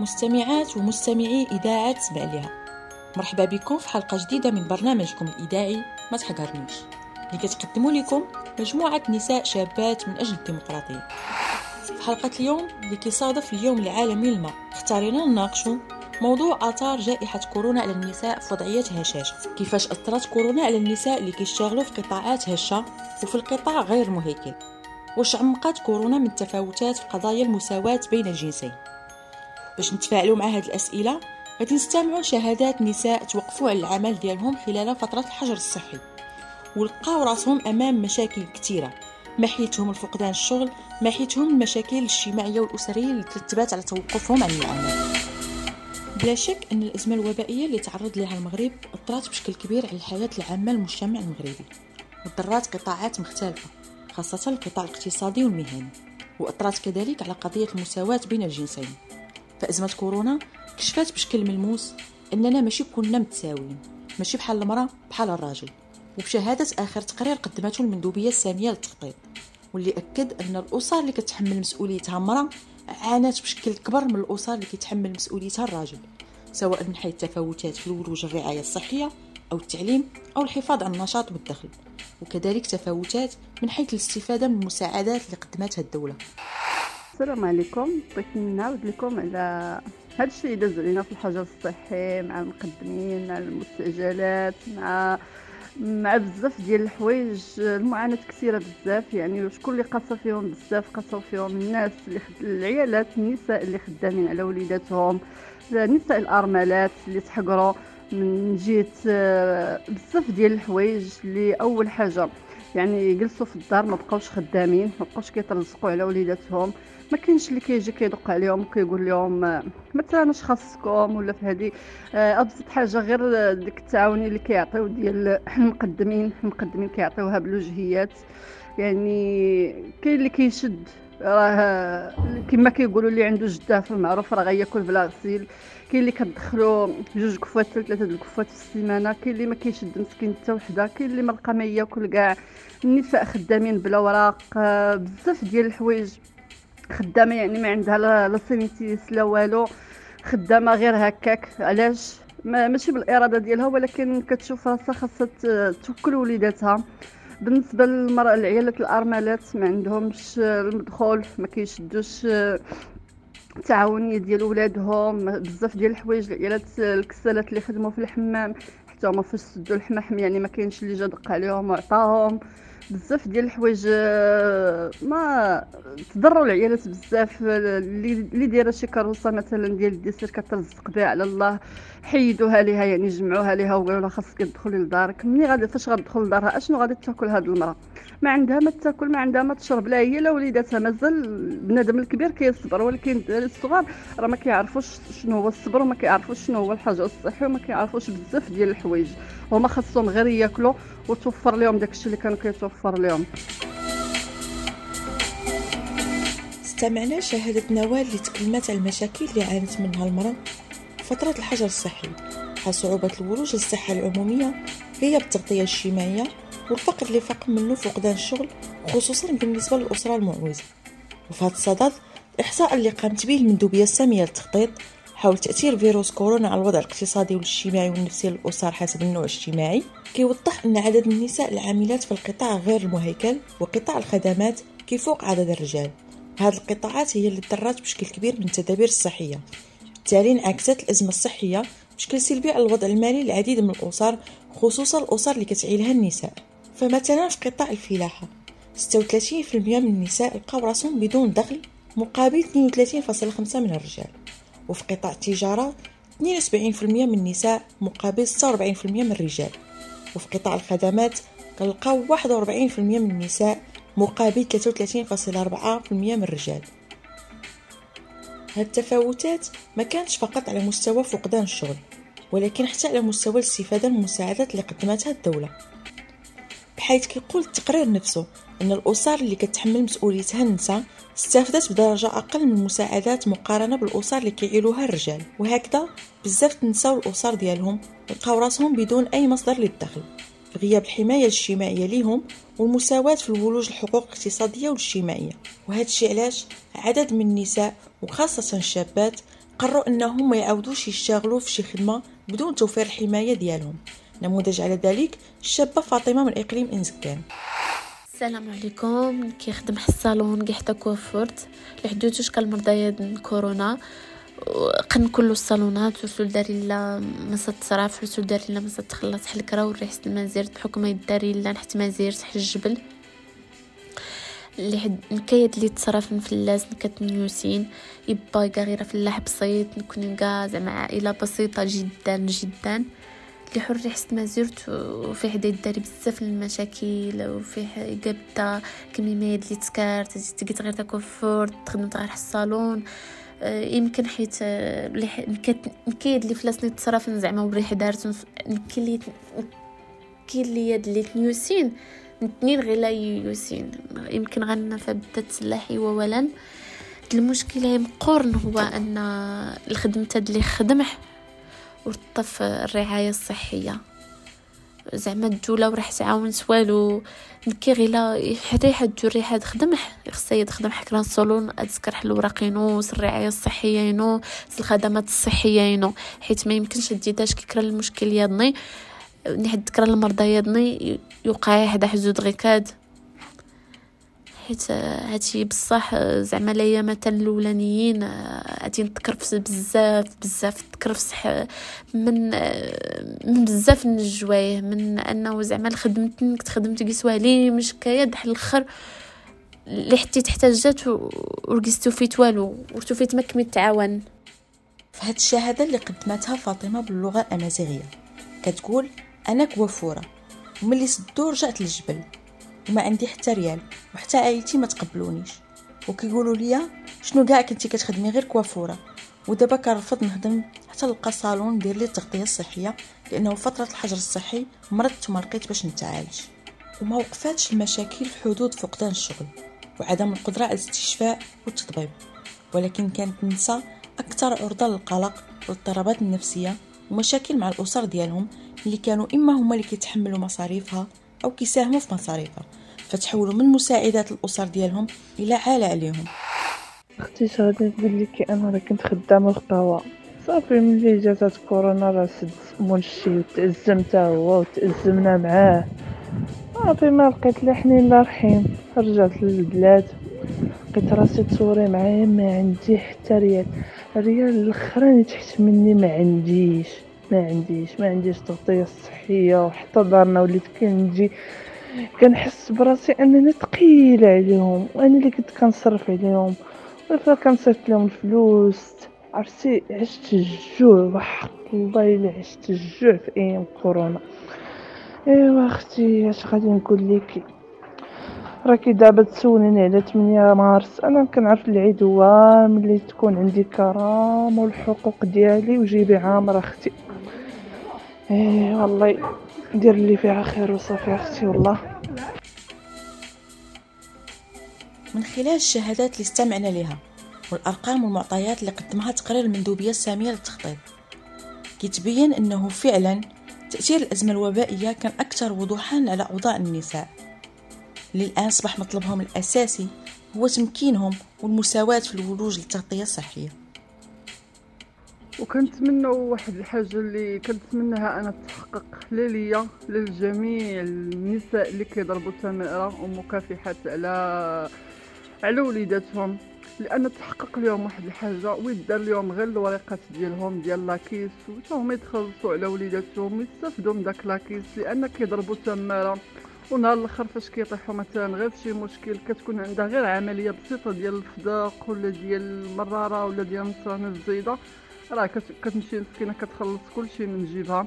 مستمعات ومستمعي إذاعة سمع مرحبا بكم في حلقة جديدة من برنامجكم الإذاعي ما تحقرنيش اللي كتقدموا لكم مجموعة نساء شابات من أجل الديمقراطية. في حلقة اليوم اللي كيصادف اليوم العالمي للمرأة اختارينا نناقشوا موضوع آثار جائحة كورونا على النساء في وضعيات هشاشة كيفاش أثرت كورونا على النساء اللي كيشتغلوا في قطاعات هشة وفي القطاع غير المهيكل واش عمقات كورونا من تفاوتات في قضايا المساواة بين الجنسين؟ باش نتفاعلوا مع هذه الأسئلة غادي نستمعوا لشهادات نساء توقفوا على العمل ديالهم خلال فترة الحجر الصحي. ولقاو راسهم أمام مشاكل كثيرة محيتهم الفقدان الشغل محيتهم المشاكل الاجتماعية والأسرية اللي ترتبات على توقفهم عن العمل بلا شك أن الأزمة الوبائية اللي تعرض لها المغرب أثرت بشكل كبير على الحياة العامة للمجتمع المغربي. وضرات قطاعات مختلفة خاصة القطاع الاقتصادي والمهني وأثرت كذلك على قضية المساواة بين الجنسين. فأزمة كورونا كشفت بشكل ملموس أننا ماشي كلنا متساويين ماشي بحال المرأة بحال الراجل. وبشهادة آخر تقرير قدمته المندوبية الثانية للتخطيط واللي أكد أن الأسر اللي كتحمل مسؤوليتها المرأة عانت بشكل كبر من الأسر اللي كيتحمل مسؤوليتها الراجل سواء من حيث التفاوتات في الولوج الرعاية الصحية أو التعليم أو الحفاظ على النشاط والدخل وكذلك تفاوتات من حيث الاستفادة من المساعدات اللي قدمتها الدولة. السلام عليكم. بغيت نعاود لكم على هذا الشيء اللي داز علينا في الحجر الصحي مع المقدمين مع المستعجلات مع مع بزاف ديال الحوايج. المعاناة كثيرة بزاف يعني شكون اللي قاسى فيهم بزاف قاسوا فيهم الناس اللي خد... العيالات النساء اللي خدامين على وليداتهم. النساء الأرملات اللي تحقروا من جهة آه، بزاف ديال الحوايج اللي أول حاجة يعني جلسوا في الدار ما بقاوش خدامين ما بقاوش كيترزقوا على وليداتهم. ما كاينش اللي كيجي كيدق عليهم وكيقول لهم مثلا اش خاصكم ولا في هذه آه، أبسط حاجة غير ديك التعاوني اللي كيعطيو ديال المقدمين المقدمين كيعطيوها بالوجهيات. يعني كاين اللي كيشد. راه كما كيقولوا اللي عنده جدة في المعروف راه غياكل بلا غسيل كاين اللي كتدخلوا جوج قفوات ثلاثة د القفوات في السيمانة كاين اللي ما كيشد مسكين حتى وحدة كاين اللي مرقه ما ياكل كاع. النساء خدامين بلا وراق آه، بزاف ديال الحوايج خدامة يعني ما عندها لا CNSS لا والو. خدامة غير هكاك. علاش؟ ما ماشي بالإرادة ديالها ولكن كتشوف راسها خاصها توكل وليداتها. بالنسبة للمرأة العيالات الأرملات ما عندهمش المدخول ما كيشدوش التعاونية ديال ولادهم بزاف ديال الحوايج العيالات الكسالات اللي خدموا في الحمام. حتى هما فاش سدوا الحمام يعني ما كاينش اللي جا دق عليهم وعطاهم. بزاف ديال الحوايج آه، ما تضروا العيالات بزاف. اللي دايرة شي كروسه مثلا ديال الديسير كترزق بها على الله حيدوها ليها يعني جمعوها ليها وقالوا لها خاصك تدخلي لدارك. ملي غادي فاش غتدخل لدارها أشنو غادي تاكل هاد المرأة؟ ما عندها ما تاكل ما عندها ما تشرب لا هي لا وليداتها. مازال بنادم الكبير كيصبر ولكن الصغار راه ما كيعرفوش شنو هو الصبر وما كيعرفوش شنو هو الحاجة الصحي وما كيعرفوش بزاف ديال الحوايج. هما خاصهم غير ياكلوا وتوفر لهم داكشي اللي كانوا كيتوفر لهم. استمعنا شهادة نوال اللي تكلمت على المشاكل اللي عانت منها المرأة. فترة الحجر الصحي. بحال صعوبة الولوج للصحة العمومية هي بالتغطية الاجتماعية والفقر اللي فاق منه فقدان الشغل خصوصا بالنسبة للأسرة المعوزة. وفي هذا الصدد الإحصاء اللي قامت به المندوبية السامية للتخطيط حول تأثير فيروس كورونا على الوضع الاقتصادي والاجتماعي والنفسي للأسر حسب النوع الاجتماعي كيوضح أن عدد النساء العاملات في القطاع غير المهيكل وقطاع الخدمات كيفوق عدد الرجال. هذه القطاعات هي اللي تضررت بشكل كبير من التدابير الصحية. بالتالي انعكست الأزمة الصحية بشكل سلبي على الوضع المالي للعديد من الأسر خصوصا الأسر اللي كتعيلها النساء. فمثلا في قطاع الفلاحة 36% من النساء لقاو راسهم بدون دخل مقابل 32.5 من الرجال. وفي قطاع التجارة 72% من النساء مقابل 46% من الرجال. وفي قطاع الخدمات كنلقاو 41% من النساء مقابل 33.4% من الرجال. هاد التفاوتات ما كانتش فقط على مستوى فقدان الشغل ولكن حتى على مستوى الاستفادة من المساعدات اللي قدمتها الدولة. بحيث كيقول التقرير نفسه أن الأسر اللي كتحمل مسؤوليتها النساء استفدت بدرجة أقل من المساعدات مقارنة بالأسر اللي كيعيلوها الرجال. وهكذا بزاف النساء والأسر ديالهم لقاو راسهم بدون أي مصدر للدخل. غياب الحماية الاجتماعية ليهم والمساواة في الولوج الحقوق الاقتصادية والاجتماعية. وهذا الشيء علاش عدد من النساء وخاصة الشابات قرروا إنهم ما يعاودوش يشتغلوا في شي خدمة بدون توفير الحماية ديالهم. نموذج على ذلك الشابة فاطمة من إقليم إنزكان. السلام عليكم. كيخدم الصالون كي حتى كوافورت لحدوتوش كالمرضى كورونا؟ قن كل الصالونات وسول داري لا ما تصرف وسول داري لا ما تخلص حلكرا وريحه المازير بحكم يداري لا نحت مازير تحت الجبل. اللي حد نكايد اللي تصرف من فلاس نكات نيوسين يبا غير فلاح بسيط نكون كاع زعما عائلة بسيطة جدا جدا. اللي حر ريحة ما زرت وفيه حدا يداري بزاف المشاكل وفيه قبدا كميمات اللي تسكرت تقيت غير تكوفور تخدم غير الصالون. آه، يمكن حيت آه، نكايد اللي فلاسني تصرف زعما وريحه دارت نكي اللي كي اللي يد اللي تنيوسين. نتنين غير يوسين. يمكن غنى فبدت سلاحي وولا المشكلة مقورن هو أن الخدمة اللي خدمه ورطف الرعاية الصحية. زعما الدولة وراح تعاون سوالو نكي غيلا حتى حد ريحة خدم خصها يخدم حكرا صالون اذكر حل الوراقينو الرعاية الصحية ينو الخدمات الصحية ينو. حيت ما يمكنش تزيداش كيكرا المشكل يضني نحد ذكر المرضى يضني يوقع هذا حزود غيكاد حيت هادشي بصح زعما الايامات الأولانيين غادي نتكرفس بزاف بزاف تكرفس من من بزاف من الجوايه من أنه زعما خدمت كنت خدمت كيسوالي مش كيد حل الآخر اللي حتى تحتاجات ورقستو فيت والو ورتو فيت ما كميت تعاون. في هاد الشهاده اللي قدمتها فاطمة باللغة الأمازيغية. كتقول أنا كوافورة. وملي سدو رجعت للجبل. وما عندي حتى ريال وحتى عائلتي ما تقبلونيش. وكيقولوا ليا شنو كاع كنتي كتخدمي غير كوافورة؟ ودابا كنرفض نخدم حتى نلقى صالون ندير لي التغطية الصحية لأنه فترة الحجر الصحي مرضت وما لقيت باش نتعالج. وما وقفاتش المشاكل في حدود فقدان الشغل وعدم القدرة على الاستشفاء والتطبيب. ولكن كانت النساء أكثر عرضة للقلق والاضطرابات النفسية ومشاكل مع الأسر ديالهم اللي كانوا إما هما اللي كيتحملوا مصاريفها أو كيساهموا في مصاريفها. فتحولوا من مساعدات الأسر ديالهم إلى عالة عليهم أختي غادي نقول لك أنا راه كنت خدامه في قهوه صافي ملي جات كورونا راه سد منشي وتأزم تا هو وتأزمنا معاه. صافي ما لقيت لا حنين لا رحيم. رجعت للبلاد. لقيت راسي تصوري معايا ما عندي حتى ريال. ريال الاخراني تحت مني ما عنديش. ما عنديش ما عنديش تغطيه صحية وحتى دارنا وليت كنجي كنحس براسي انني ثقيله عليهم وأنا اللي كنت كنصرف عليهم. وفا كنصرف لهم الفلوس عرفتي عشت الجوع وحق الله إلا عشت الجوع في أيام كورونا. إيوا أختي اش غادي نقول لك؟ راكي دابا تسوليني على 8 مارس. أنا كنعرف العيد هو ملي تكون عندي كرامة والحقوق ديالي وجيبي عامر أختي. إيه والله دير اللي فيها خير وصافي أختي والله. من خلال الشهادات اللي استمعنا لها والأرقام والمعطيات اللي قدمها تقرير المندوبية السامية للتخطيط كيتبين إنه فعلا تأثير الأزمة الوبائية كان أكثر وضوحا على اوضاع النساء. اللي الان أصبح مطلبهم الأساسي هو تمكينهم والمساواة في الولوج للتغطية الصحية. وكنتمنى واحد الحاجة اللي كنتمناها أنا تحقق لا ليا للجميع النساء اللي كيضربوا تمائره ومكافحات على على وليداتهم. لأن تحقق لهم واحد الحاجة ويدار لهم غير الوريقات ديالهم ديال لاكيس وتاهم يتخلصوا على وليداتهم ويستافدوا من داك لاكيس. لأن كيضربوا تماره ونهار الأخر فاش كيطيحوا مثلا غير شي مشكل كتكون عندها غير عملية بسيطة ديال الفداق ولا ديال المرارة ولا ديال نصران الزايدة. راه كتمشي مسكينه كتخلص كلشي من جيبها.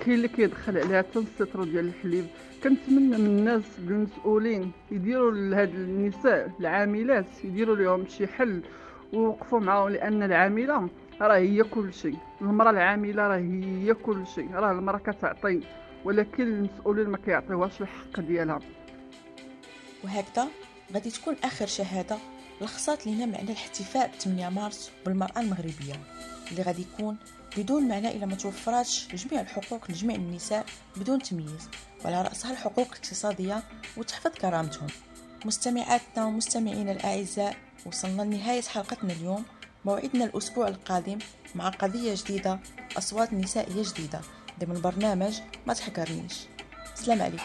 كاين اللي كيدخل عليها حتى السيترو ديال الحليب. كنتمنى من الناس المسؤولين يديروا لهاد النساء العاملات يديروا لهم شي حل ويوقفوا معاهم لأن العاملة راه هي كل شيء المرأة العاملة راه هي كل شيء راه المرأة كتعطي ولكن المسؤولين ما كيعطيوهاش الحق ديالها. وهكذا غادي تكون آخر شهادة. لخصات لنا معنى الاحتفاء ب 8 مارس بالمرأة المغربية اللي غادي يكون بدون معنى إلا ما توفراتش جميع الحقوق لجميع النساء بدون تمييز وعلى رأسها الحقوق الاقتصادية وتحفظ كرامتهم. مستمعاتنا ومستمعينا الأعزاء وصلنا لنهاية حلقتنا اليوم. موعدنا الأسبوع القادم مع قضية جديدة أصوات نسائية جديدة ضمن برنامج ما تحكرنيش. سلام عليكم.